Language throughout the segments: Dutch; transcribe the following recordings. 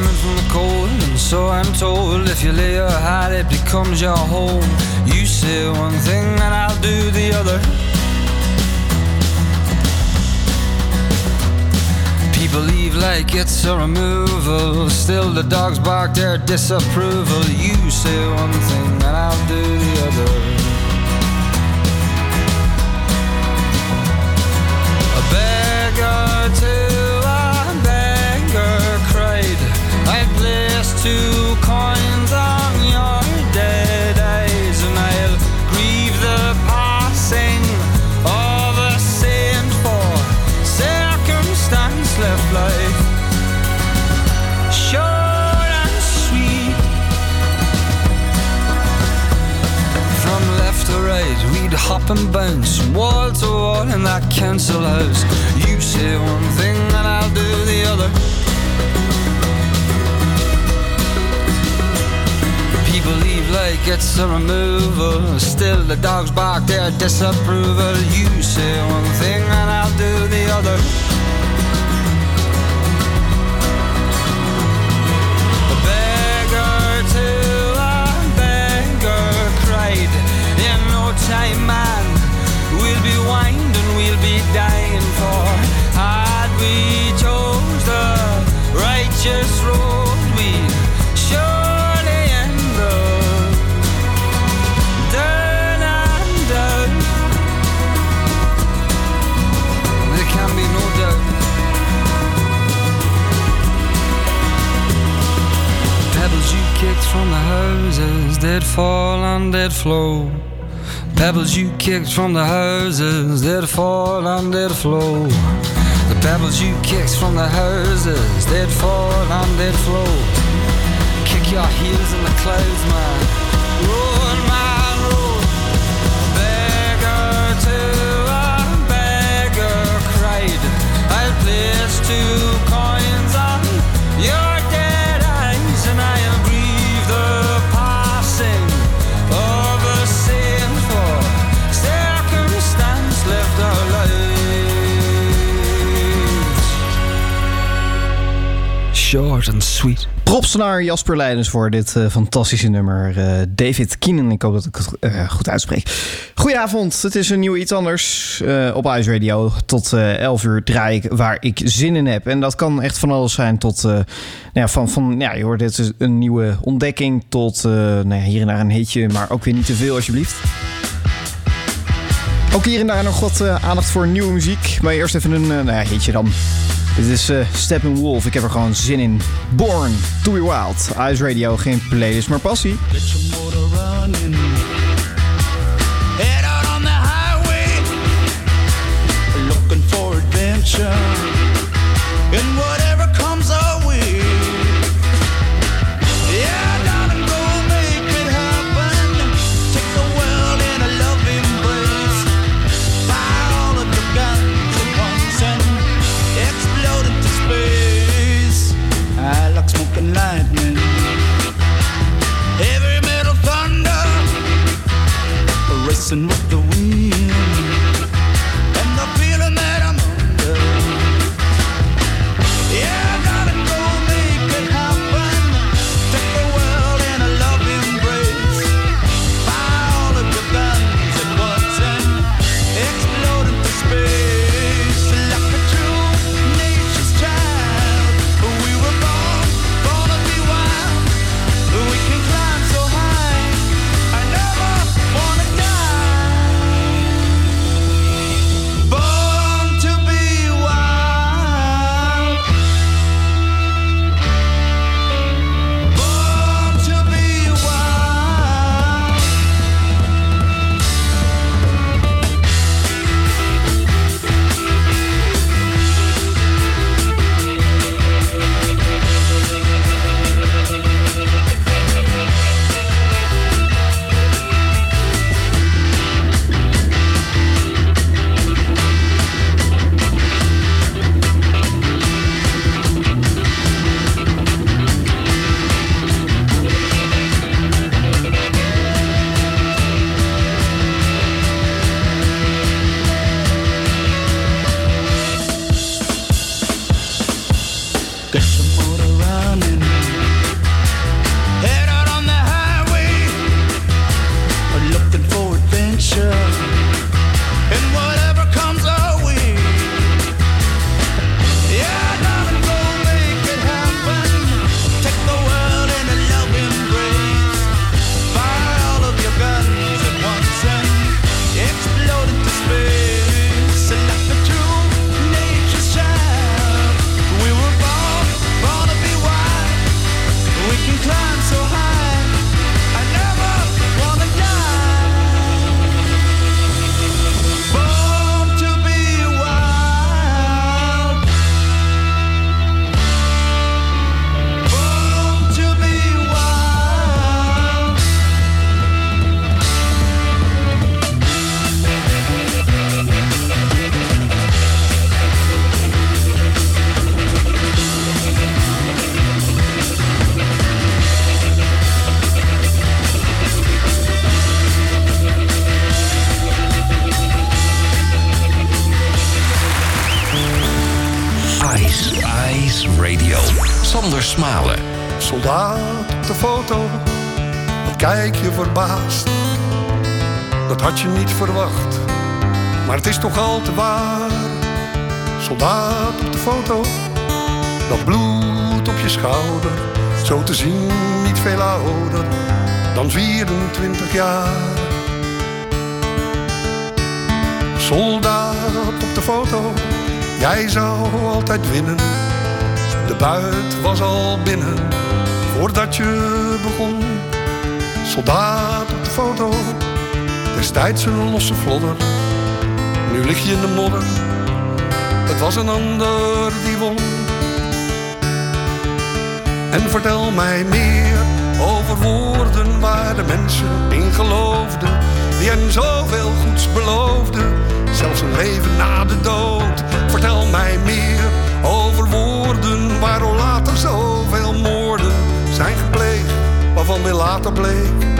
Coming from the cold, and so I'm told. If you lay your heart, it becomes your home. You say one thing, and I'll do the other. People leave like it's a removal. Still, the dogs bark their disapproval. You say one thing, and I'll do the other. A beggar two coins on your dead eyes, and I'll grieve the passing of a saint for circumstance left life short and sweet. From left to right, we'd hop and bounce wall to wall in that council house. You say one thing, and I'll do the other. Leave like it's a removal. Still, the dogs bark their disapproval. You say one thing, and I'll do the other. Fall and they'd flow. Pebbles you kicked from the houses, they'd fall and they'd flow. The pebbles you kicked from the houses, they'd fall and they'd flow. Kick your heels in the clouds, man. Short and sweet. Props naar Jasper Leidens voor dit eh, fantastische nummer. eh, David Keenan, ik hoop dat ik het eh, goed uitspreek. Goedenavond, het is een nieuw iets anders op Ice Radio. Tot eh 11 uur draai ik waar ik zin in heb. En dat kan echt van alles zijn tot... nou ja, van, van, ja, je hoort dit is een nieuwe ontdekking tot nou ja, hier en daar een hitje. Maar ook weer niet te veel alsjeblieft. Ook hier en daar nog wat eh, aandacht voor nieuwe muziek. Maar eerst even een eh, nou ja, dan. Dit is eh Steppenwolf. Ik heb er gewoon zin in. Born to be wild. Ice Radio, geen playlist, maar passie. Get foto, jij zou altijd winnen. De buit was al binnen voordat je begon. Soldaat op de foto, destijds een losse vlodder. Nu lig je in de modder, het was een ander die won. En vertel mij meer over woorden waar de mensen in geloofden. Die hen zoveel goeds beloofden, zelfs een leven na de dood. Vertel mij meer over woorden waar al later zoveel moorden zijn gepleegd. Waarvan weer later bleek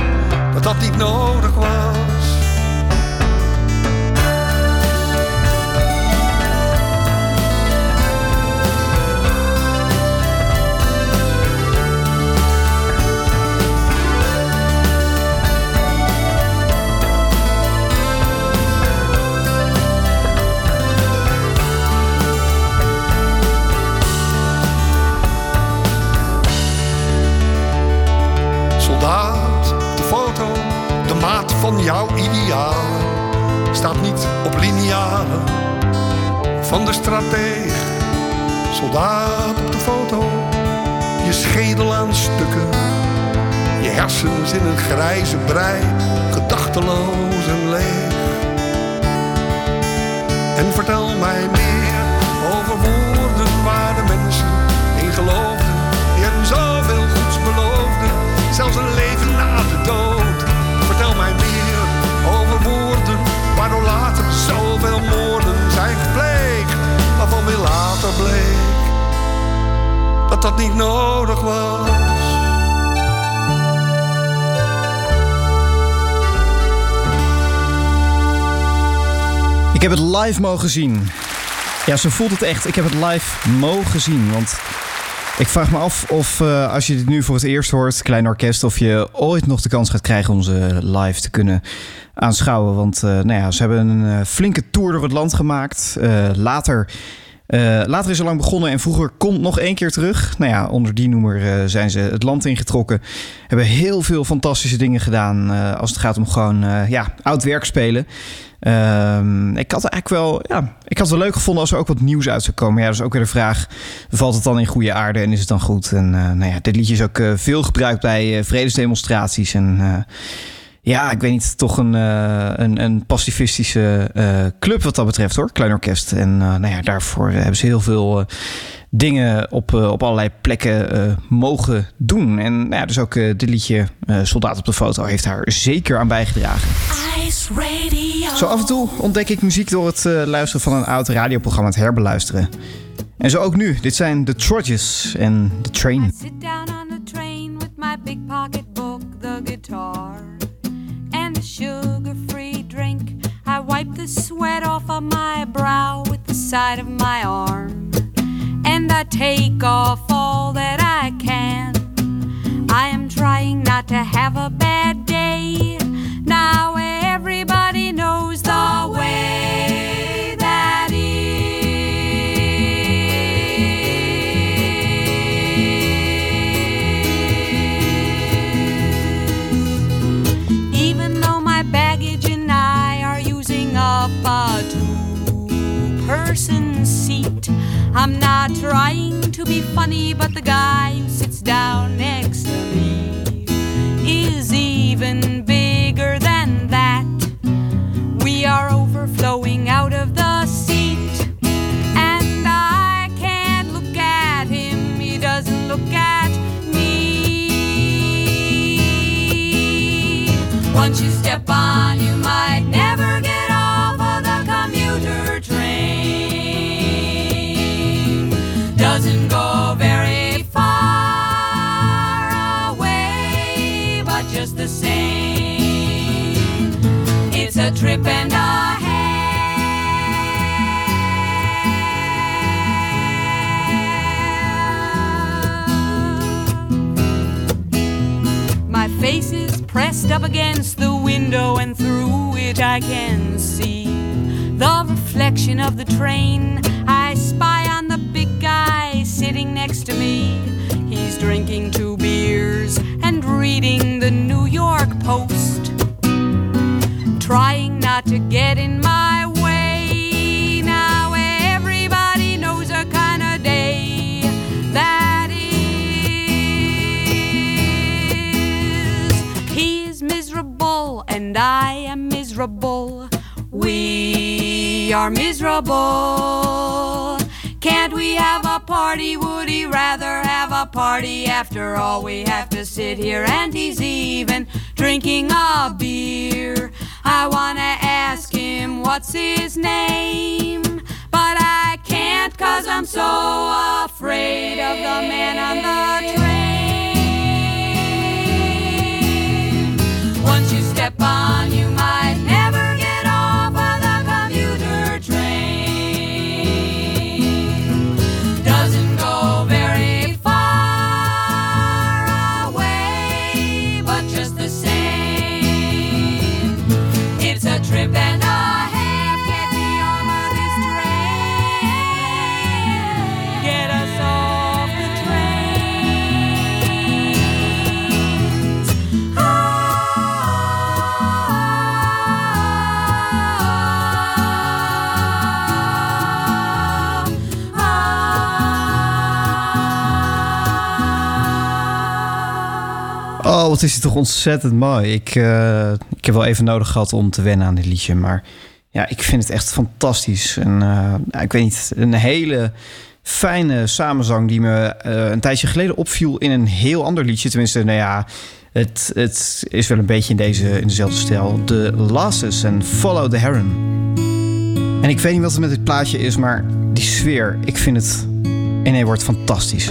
dat dat niet nodig was. Van jouw idealen staat niet op linealen van de strateeg. Soldaat op de foto, je schedel aan stukken, je hersens in een grijze brei, gedachteloos en leeg. En vertel mij meer over woorden waar de mensen in geloofden. Die hen zoveel goeds beloofden, zelfs een leven na mij meer over woorden waardoor later zoveel moorden zijn gepleegd. Waarvan weer later bleek dat dat niet nodig was. Ik heb het live mogen zien. Ja, zo voelt het echt. Ik heb het live mogen zien. Want ik vraag me af of eh, als je dit nu voor het eerst hoort, klein orkest, of je ooit nog de kans gaat krijgen om ze live te kunnen aanschouwen. Want eh, nou ja, ze hebben een eh, flinke tour door het land gemaakt. Later. later is er lang begonnen en vroeger komt nog één keer terug. Nou ja, onder die noemer zijn ze het land ingetrokken. Hebben heel veel fantastische dingen gedaan als het gaat om gewoon ja, oud werk spelen. Ehm, ik had eigenlijk wel, ja, ik had het leuk gevonden als er ook wat nieuws uit zou komen. Ja, dat is ook weer de vraag: valt het dan in goede aarde en is het dan goed? En eh, nou ja, dit liedje is ook eh, veel gebruikt bij eh, vredesdemonstraties. En ja, ik weet niet, toch een, eh, een, een pacifistische eh, club wat dat betreft hoor, Klein Orkest. En eh, nou ja, daarvoor hebben ze heel veel. dingen op, op allerlei plekken mogen doen. En nou ja, dus ook dit liedje Soldaat op de foto heeft daar zeker aan bijgedragen. Ice Radio. Zo af en toe ontdek ik muziek door het luisteren van een oud radioprogramma, het herbeluisteren. En zo ook nu. Dit zijn The Trudges en The Train. Sit down on the train with my big pocketbook, the guitar, sugar free drink. I wipe the sweat off of my brow with the side of my arm. And I take off all that I can. I am trying not to have a bad day. Now everybody knows the way trying to be funny, but up against the window, and through it I can see the reflection of the train. I spy on the big guy sitting next to me. He's drinking two beers and reading the New York Post, trying not to get in are miserable. Can't we have a party? Would he rather have a party? After all, we have to sit here and he's even drinking a beer. I wanna ask him what's his name, but I can't cause I'm so afraid of the man on the train. Once you step on, is het toch ontzettend mooi. Ik, eh, ik heb wel even nodig gehad om te wennen aan dit liedje. Maar ja, ik vind het echt fantastisch. En eh, ik weet niet, een hele fijne samenzang die me eh, een tijdje geleden opviel in een heel ander liedje. Tenminste, nou ja, het, het is wel een beetje in, deze, in dezelfde stijl. The Lasses en Follow the Heron. En ik weet niet wat er met dit plaatje is, maar die sfeer, ik vind het in één woord fantastisch.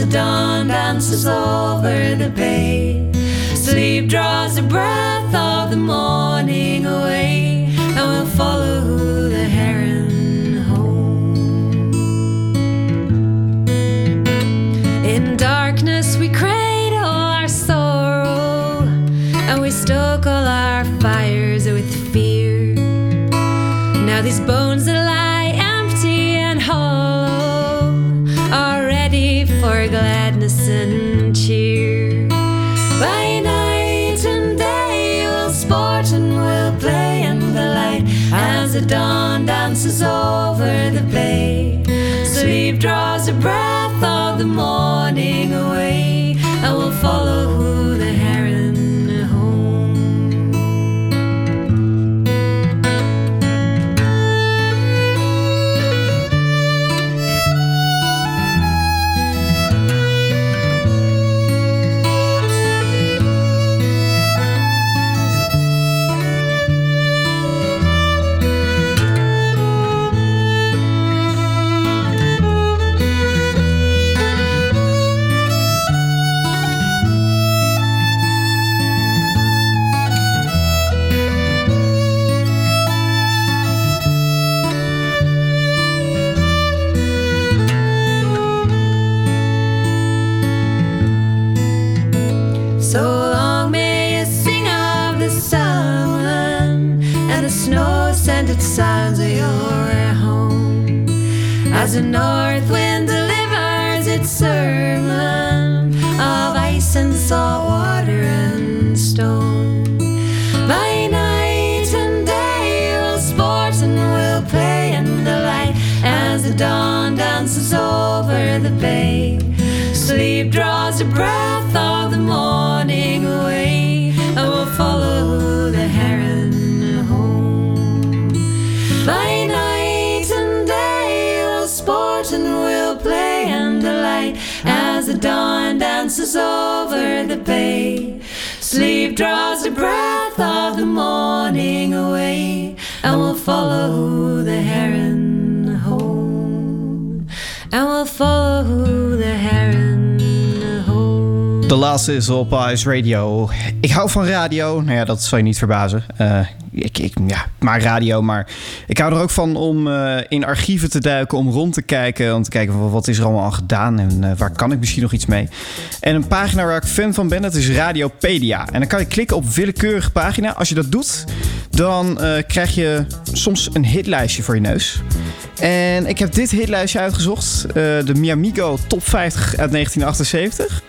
The dawn dances over the bay. Sleep draws the breath of the morning away, and we'll follow the heron home. In darkness, we cradle our sorrow, and we stoke all our fires with fear. Now, these bones over the bay. Sleep draws As the dances over the bay. Sleep draws the breath of the morning away, and we'll follow the heron home. And we'll follow the heron home. De laatste is op Ice Radio. Ik hou van radio. Nou ja, dat zal je niet verbazen. Eh, ik, ik, ja, ik maak radio, maar ik hou er ook van om eh, in archieven te duiken, om rond te kijken, om te kijken wat is er allemaal al gedaan en eh, waar kan ik misschien nog iets mee. En een pagina waar ik fan van ben, dat is Radiopedia. En dan kan je klikken op willekeurige pagina. Als je dat doet, dan eh, krijg je soms een hitlijstje voor je neus. En ik heb dit hitlijstje uitgezocht. de Miamigo Top 50 uit 1978.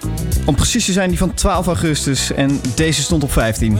Om precies te zijn die van 12 augustus. En deze stond op 15.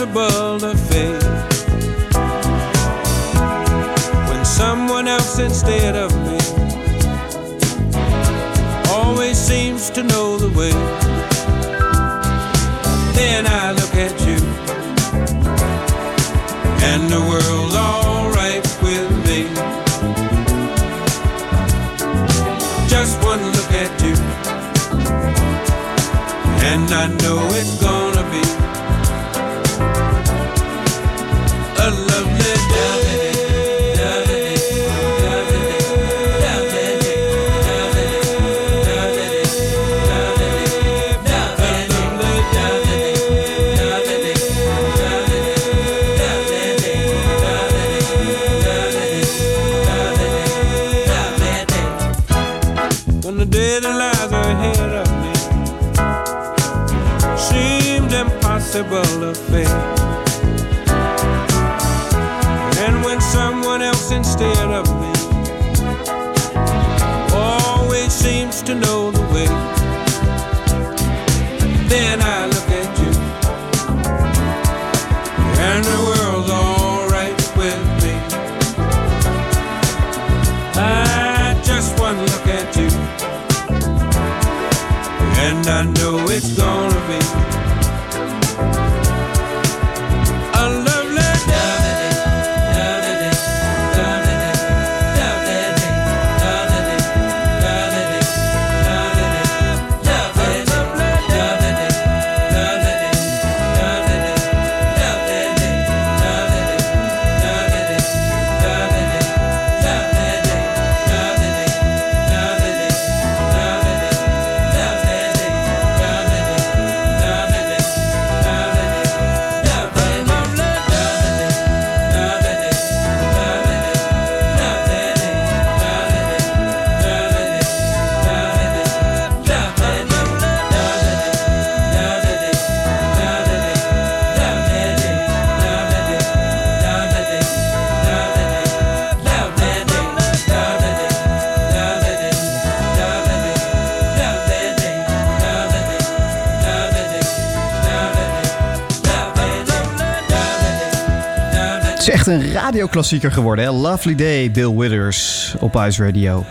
impossible to face. When someone else instead of me always seems to know the way. And radioklassieker geworden, hè? Lovely Day, Bill Withers op Ice Radio.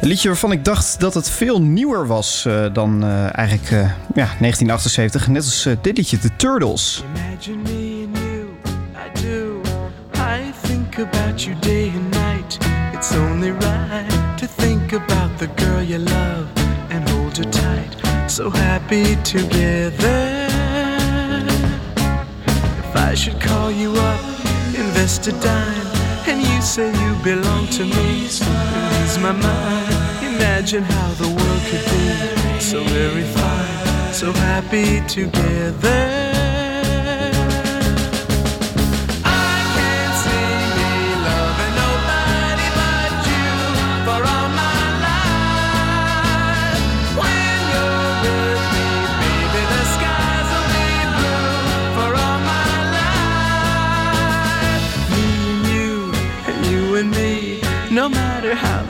Een liedje waarvan ik dacht dat het veel nieuwer was eh, dan eh, eigenlijk eh, ja, 1978. Net als dit liedje, The Turtles. Imagine me and you, I do. I think about you day and night. It's only right to think about the girl you love and hold her tight. So happy together. If I should call you up, invest a dime, and you say you belong to me, lose my mind. Imagine how the world could be so very fine, so happy together.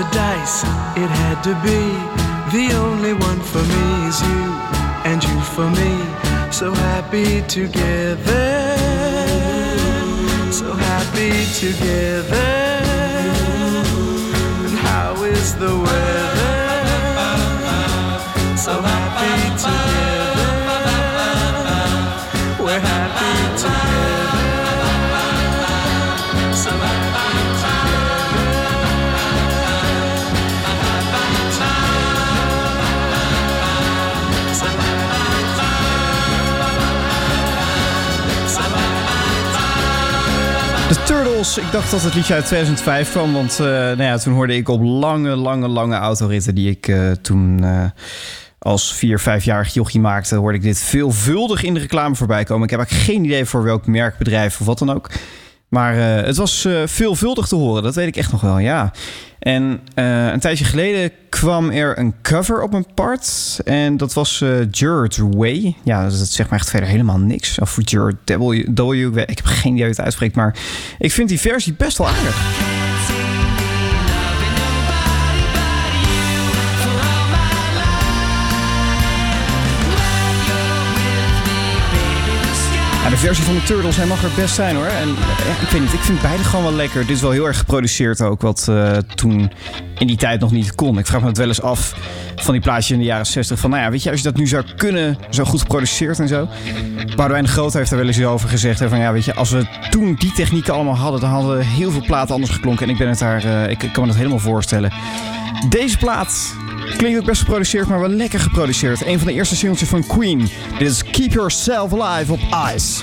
The dice, it had to be. The only one for me is you, and you for me. So happy together. So happy together. Ik dacht dat het liedje uit 2005 kwam, want eh, nou ja, toen hoorde ik op lange, lange, lange autoritten die ik eh, toen eh, als 4, 5-jarig jochie maakte, hoorde ik dit veelvuldig in de reclame voorbij komen. Ik heb eigenlijk geen idee voor welk merk, bedrijf of wat dan ook. Maar eh, het was eh, veelvuldig te horen, dat weet ik echt nog wel, ja. En eh, een tijdje geleden kwam er een cover op een part. En dat was Jared Way. Ja, dat zegt me echt verder helemaal niks. Of Jared W. ik heb geen idee hoe het uitspreekt. Maar ik vind die versie best wel aardig. Versie van de Turtles, hij mag er best zijn hoor. En ja, ik weet niet, ik vind beide gewoon wel lekker. Dit is wel heel erg geproduceerd ook, wat eh, toen in die tijd nog niet kon. Ik vraag me het wel eens af van die plaatjes in de jaren 60. Van nou ja, weet je, als je dat nu zou kunnen, zo goed geproduceerd en zo. Boudewijn de Groot heeft er wel eens over gezegd. Hè, van ja, weet je, als we toen die technieken allemaal hadden, dan hadden heel veel platen anders geklonken. En ik ben het daar, eh, ik, kan me dat helemaal voorstellen. Deze plaat klinkt ook best geproduceerd, maar wel lekker geproduceerd. Een van de eerste singeltjes van Queen. Dit is Keep Yourself Alive op Ice.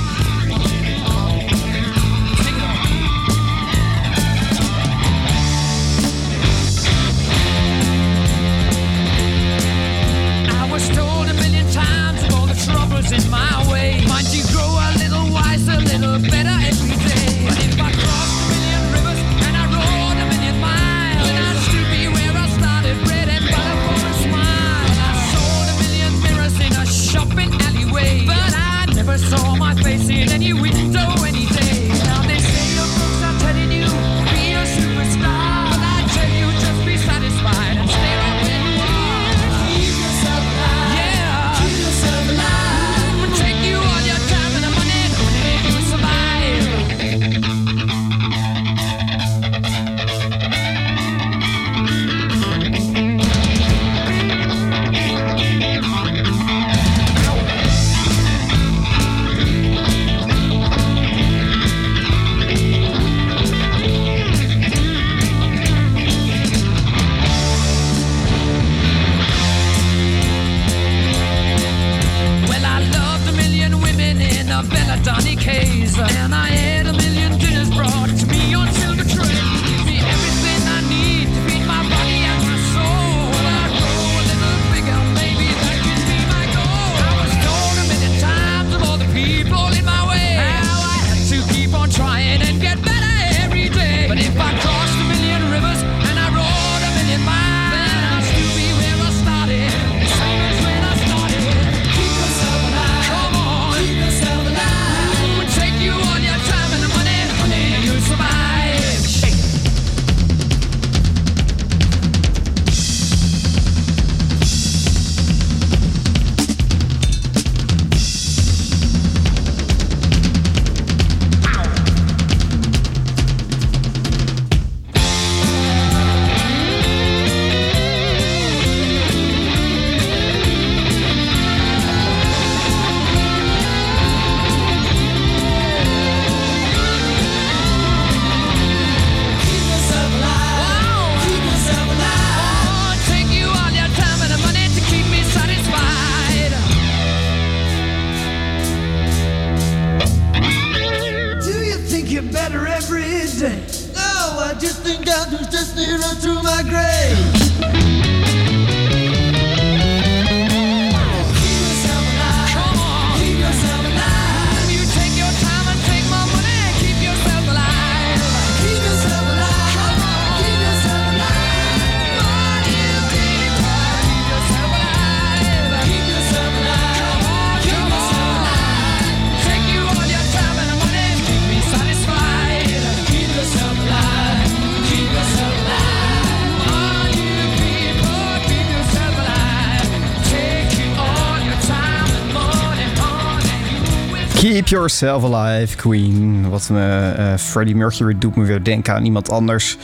Yourself Alive, Queen. Wat me, eh, Freddie Mercury doet me weer denken aan iemand anders.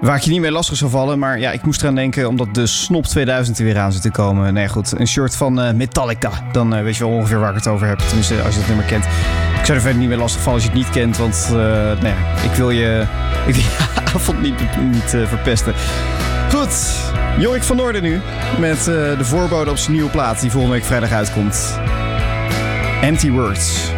Waar ik je niet mee lastig zou vallen. Maar ja, ik moest eraan denken omdat de Snop 2000 er weer aan zit te komen. Nee goed, een shirt van eh, Metallica. Dan eh, weet je wel ongeveer waar ik het over heb. Tenminste, als je het nummer kent. Ik zou er verder niet mee lastig vallen als je het niet kent. Want eh, nou ik wil je, ik wil avond niet, niet verpesten. Goed, Jorik van Noorden nu. Met de voorbode op zijn nieuwe plaat die volgende week vrijdag uitkomt. Empty Words.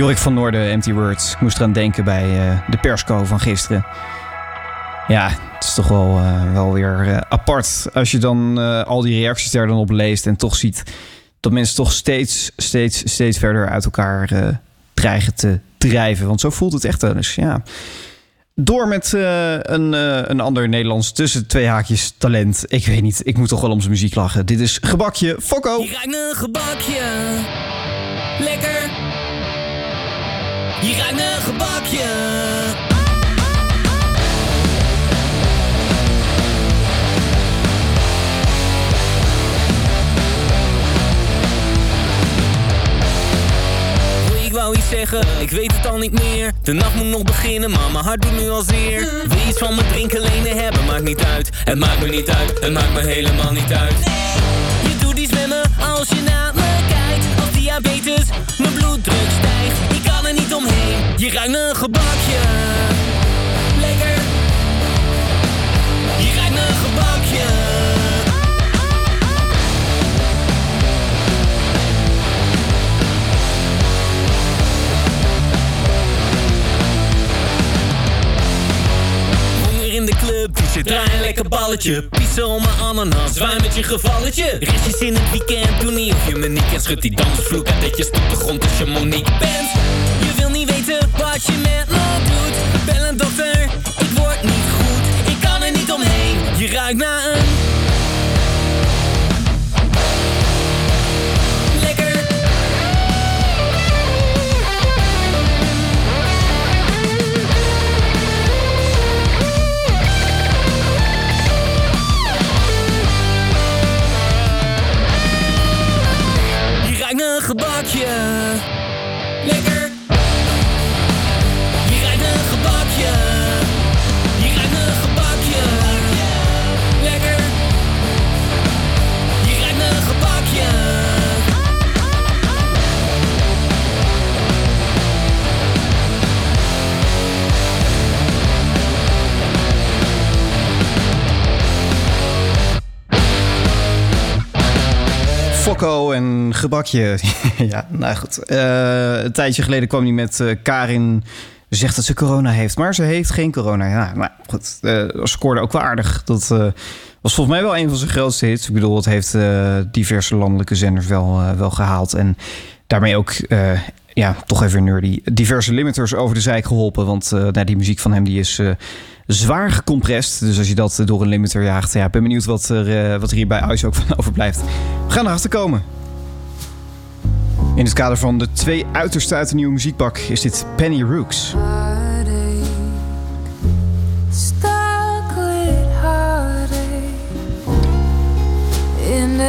Jorik van Noorden, Empty Words. Ik moest eraan denken bij eh, de persco van gisteren. Ja, het is toch wel, eh, wel weer eh, apart als je dan al die reacties daar dan op leest en toch ziet dat mensen toch steeds, steeds, steeds verder uit elkaar dreigen te drijven. Want zo voelt het echt wel eens, ja. Door met een, een ander Nederlands tussen twee haakjes talent. Ik weet niet, ik moet toch wel om zijn muziek lachen. Dit is Gebakje Fokko. Ruikt een gebakje. Lekker. Je ruikt een gebakje. Ik wou iets zeggen, ik weet het al niet meer. De nacht moet nog beginnen, maar mijn hart doet nu al zeer. Wil iets van mijn drinken lenen hebben, maakt niet uit. Het maakt me niet uit, het maakt me helemaal niet uit. Je doet iets met me als je naar me kijkt. Als diabetes, mijn bloeddruk stijgt. Je ruikt een gebakje. Lekker. Je ruikt een gebakje. Honger in de club, dus je draai een lekker balletje. Piezen om mijn ananas, zwaai met je gevalletje. Restjes in het weekend, doe niet of je me niet kent. Schud die dansvloer uit dat je op de grond als je Monique bent. Je met me doet. Bel een dokter, ik word niet goed. Ik kan er niet omheen, je ruikt naar een... En gebakje. ja, nou goed. Eh, een tijdje geleden kwam hij met eh, Karin. Zegt dat ze corona heeft, maar ze heeft geen corona. Ja, maar goed. eh scoorde ook wel aardig. Dat was volgens mij wel een van zijn grootste hits. Ik bedoel, het heeft diverse landelijke zenders wel, wel gehaald. En daarmee ook, ja, toch even nerdy, diverse limiters over de zijk geholpen. Want eh, nou, die muziek van hem die is eh, zwaar gecompressed. Dus als je dat door een limiter jaagt, ja, ben benieuwd wat er, eh, wat er hier bij Ice ook van overblijft. We gaan erachter komen. In het kader van de twee uiterste uit de nieuwe muziekbak is dit Penny Rooks. In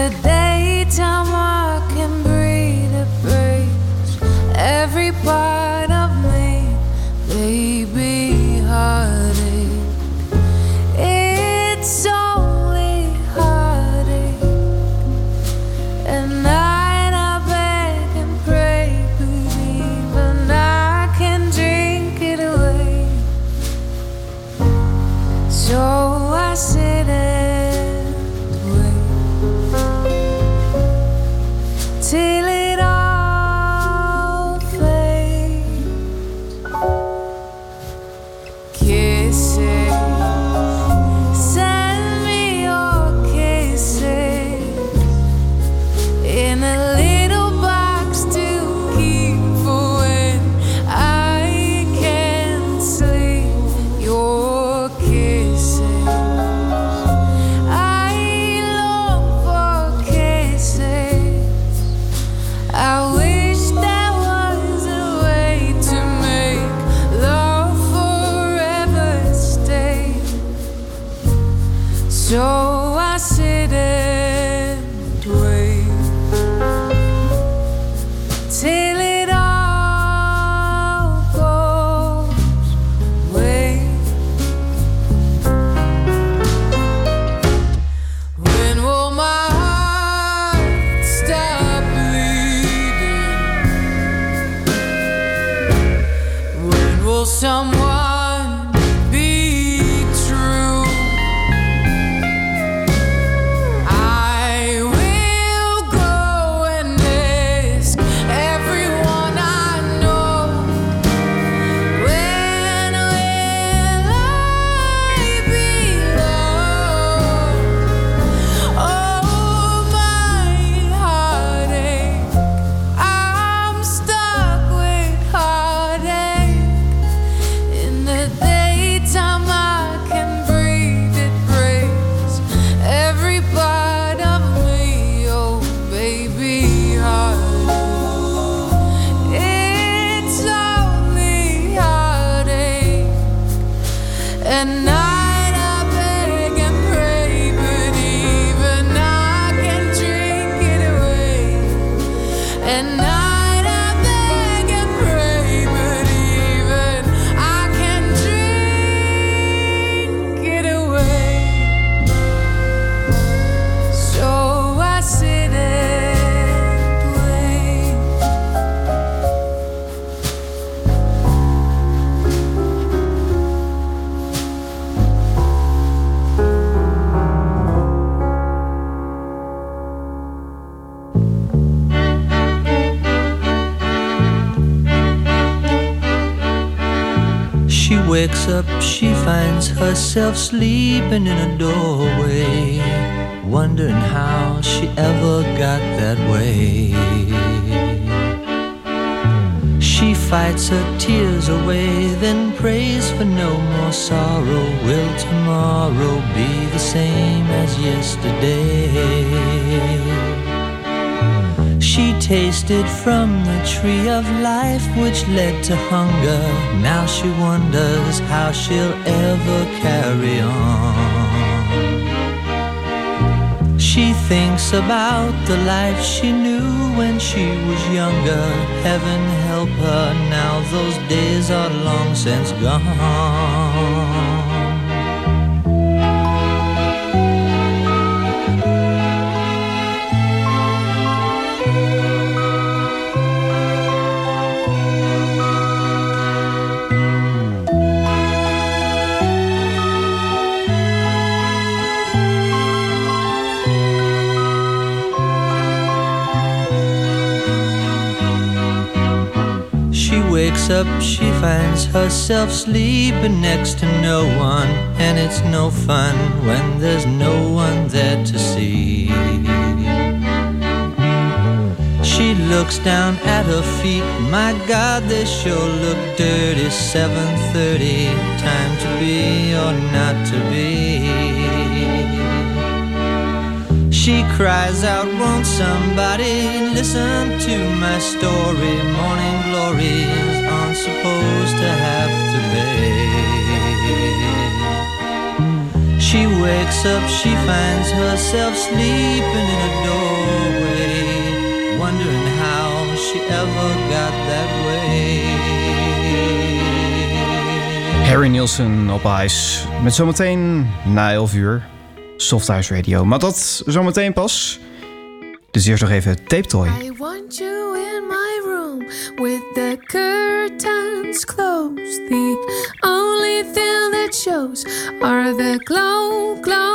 herself sleeping in a doorway, wondering how she ever got that way. She fights her tears away, then prays for no more sorrow. Will tomorrow be the same as yesterday? Tasted from the tree of life which led to hunger. Now she wonders how she'll ever carry on. She thinks about the life she knew when she was younger. Heaven help her, now those days are long since gone. Wakes up, she finds herself sleeping next to no one, and it's no fun when there's no one there to see. She looks down at her feet, my God, they sure look dirty. 7:30, time to be or not to be. She cries out, Won't somebody listen to my story? Morning aren't supposed to have to pay. She wakes up, she finds herself sleeping in a doorway, wondering how she ever got that way. Harry Nielsen op ijs. Met zometeen na 11 uur Soft House Radio. Maar dat zometeen pas. Dus eerst nog even Tape Toy. Are the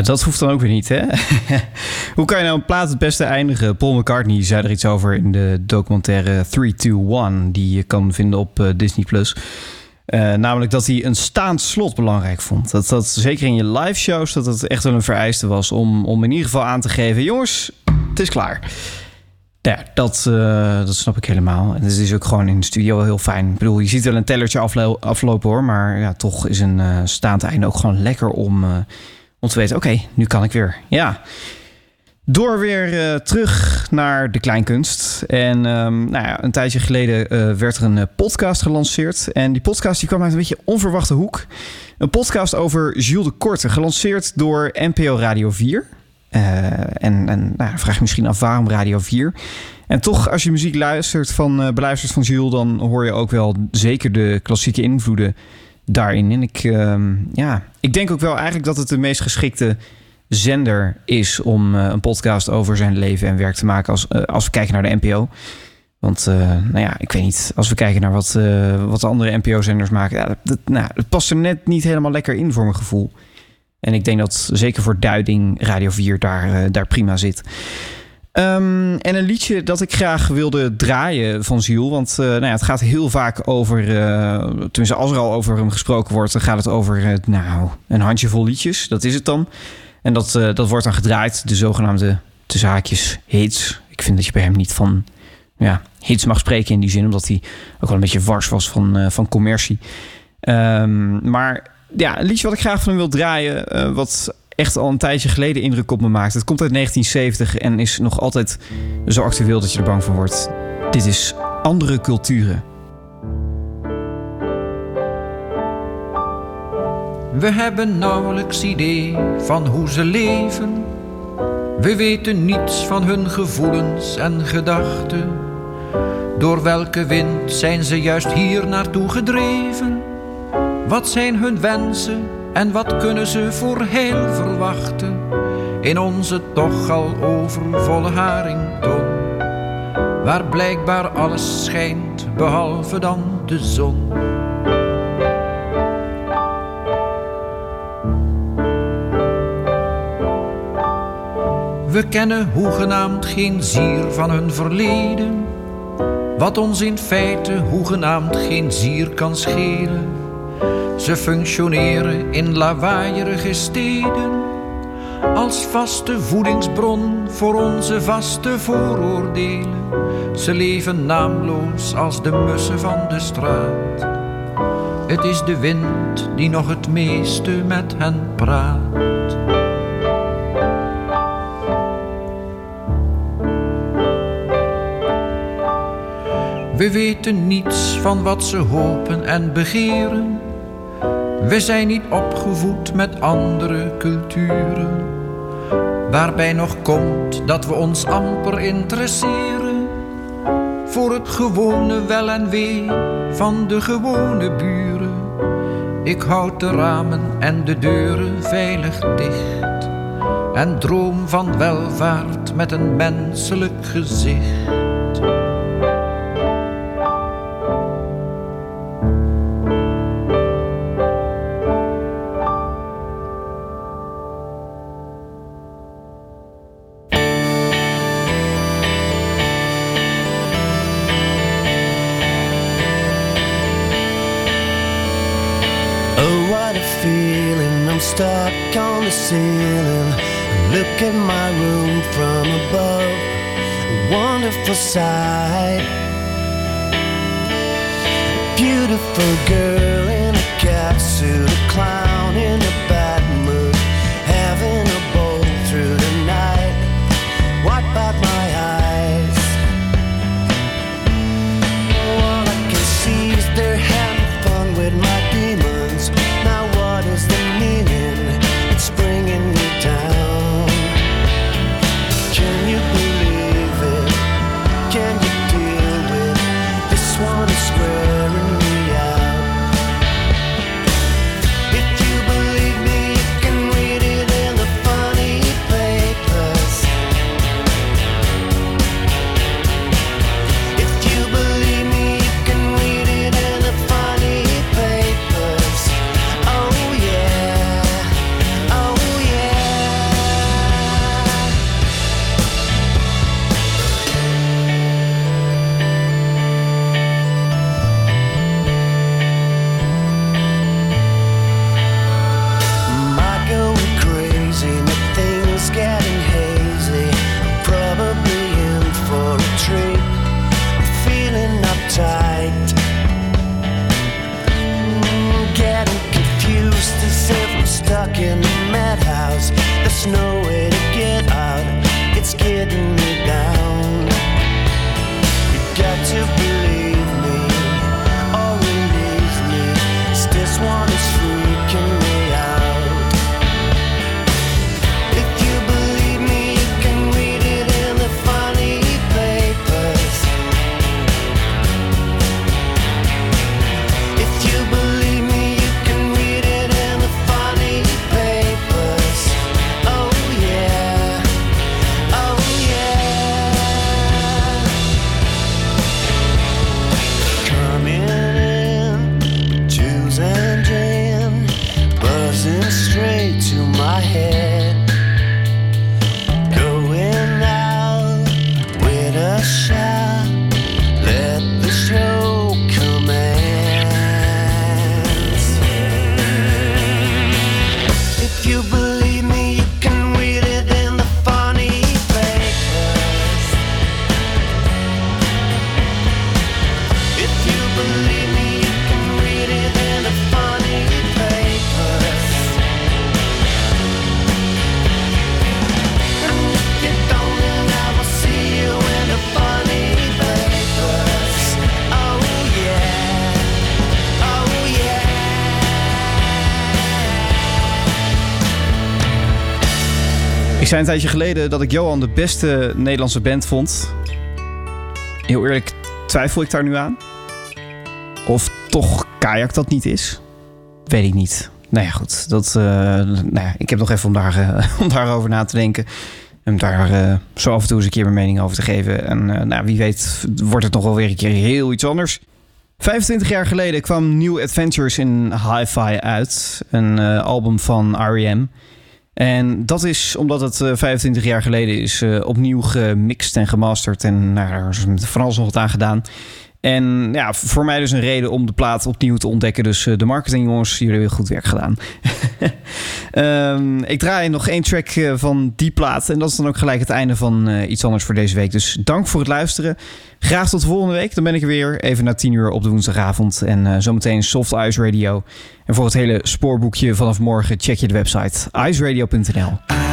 Dat hoeft dan ook weer niet, hè? Hoe kan je nou een plaat het beste eindigen? Paul McCartney zei er iets over in de documentaire 321... die je kan vinden op eh, Disney+. Plus. Eh, namelijk dat hij een staand slot belangrijk vond. Dat dat zeker in je live shows dat het echt wel een vereiste was... om, om in ieder geval aan te geven... jongens, het is klaar. Ja, dat, eh, dat snap ik helemaal. En het is ook gewoon in de studio heel fijn. Ik bedoel, je ziet wel een tellertje aflo- aflopen hoor... maar ja, toch is een eh, staand einde ook gewoon lekker om... om te weten, oké, nu kan ik weer. Ja. Door weer eh, terug naar de kleinkunst. En ehm, nou ja, een tijdje geleden eh, werd er een eh, podcast gelanceerd. En die podcast die kwam uit een beetje onverwachte hoek. Een podcast over Jules de Korte, gelanceerd door NPO Radio 4. Eh, en en nou, vraag je misschien af waarom Radio 4. En toch, als je muziek luistert van, beluistert van Jules, dan hoor je ook wel zeker de klassieke invloeden daarin. En ik, ehm, ja, ik denk ook wel eigenlijk dat het de meest geschikte zender is om eh, een podcast over zijn leven en werk te maken als, eh, als we kijken naar de NPO. Want, eh, nou ja, ik weet niet, als we kijken naar wat, wat de andere NPO-zenders maken, ja, dat, dat- nou, het past er net niet helemaal lekker in voor mijn gevoel. En ik denk dat zeker voor duiding Radio 4 daar, daar prima zit. Ehm, en een liedje dat ik graag wilde draaien van Ziel. Want eh, nou ja, het gaat heel vaak over. eh, tenminste, als er al over hem gesproken wordt, dan gaat het over. eh, nou, een handjevol liedjes. Dat is het dan. En dat, dat wordt dan gedraaid. De zogenaamde te zaakjes hits. Ik vind dat je bij hem niet van. Ja, hits mag spreken in die zin, omdat hij ook wel een beetje wars was van, van commercie. Ehm, maar ja, een liedje wat ik graag van hem wil draaien, wat echt al een tijdje geleden indruk op me maakt. Het komt uit 1970 en is nog altijd zo actueel dat je er bang van wordt. Dit is Andere Culturen. We hebben nauwelijks idee van hoe ze leven. We weten niets van hun gevoelens en gedachten. Door welke wind zijn ze juist hier naartoe gedreven? Wat zijn hun wensen en wat kunnen ze voor heil verwachten? In onze toch al overvolle harington, waar blijkbaar alles schijnt behalve dan de zon. We kennen hoegenaamd geen zier van hun verleden, wat ons in feite hoegenaamd geen zier kan schelen. Ze functioneren in lawaaierige steden als vaste voedingsbron voor onze vaste vooroordelen. Ze leven naamloos als de mussen van de straat. Het is de wind die nog het meeste met hen praat. We weten niets van wat ze hopen en begeren. We zijn niet opgevoed met andere culturen. Waarbij nog komt dat we ons amper interesseren voor het gewone wel en wee van de gewone buren. Ik houd de ramen en de deuren veilig dicht en droom van welvaart met een menselijk gezicht. Ceiling. Look at my room from above. A wonderful sight. Beautiful girl in a cat suit, a clown in a bad zei een tijdje geleden dat ik Johan de beste Nederlandse band vond. Heel eerlijk, twijfel ik daar nu aan? Of toch Kajak dat niet is? Weet ik niet. Nou ja, goed. Dat, eh, nou ja, ik heb nog even om, daar, eh, om daarover na te denken. En daar eh, zo af en toe eens een keer mijn mening over te geven. En nou, wie weet wordt het nog wel weer een keer heel iets anders. 25 jaar geleden kwam New Adventures in Hi-Fi uit. Een album van R.E.M. En dat is omdat het eh, 25 jaar geleden is eh, opnieuw gemixt en gemasterd. En nou, daar is van alles nog wat aan gedaan. En ja, voor mij dus een reden om de plaat opnieuw te ontdekken. Dus eh, de marketingjongens, jullie hebben goed werk gedaan. Ehm, ik draai nog één track eh, van die plaat. En dat is dan ook gelijk het einde van eh, iets anders voor deze week. Dus dank voor het luisteren. Graag tot volgende week. Dan ben ik er weer even na 10 uur op de woensdagavond. En zometeen Soft Ice Radio. En voor het hele spoorboekje vanaf morgen check je de website iceradio.nl.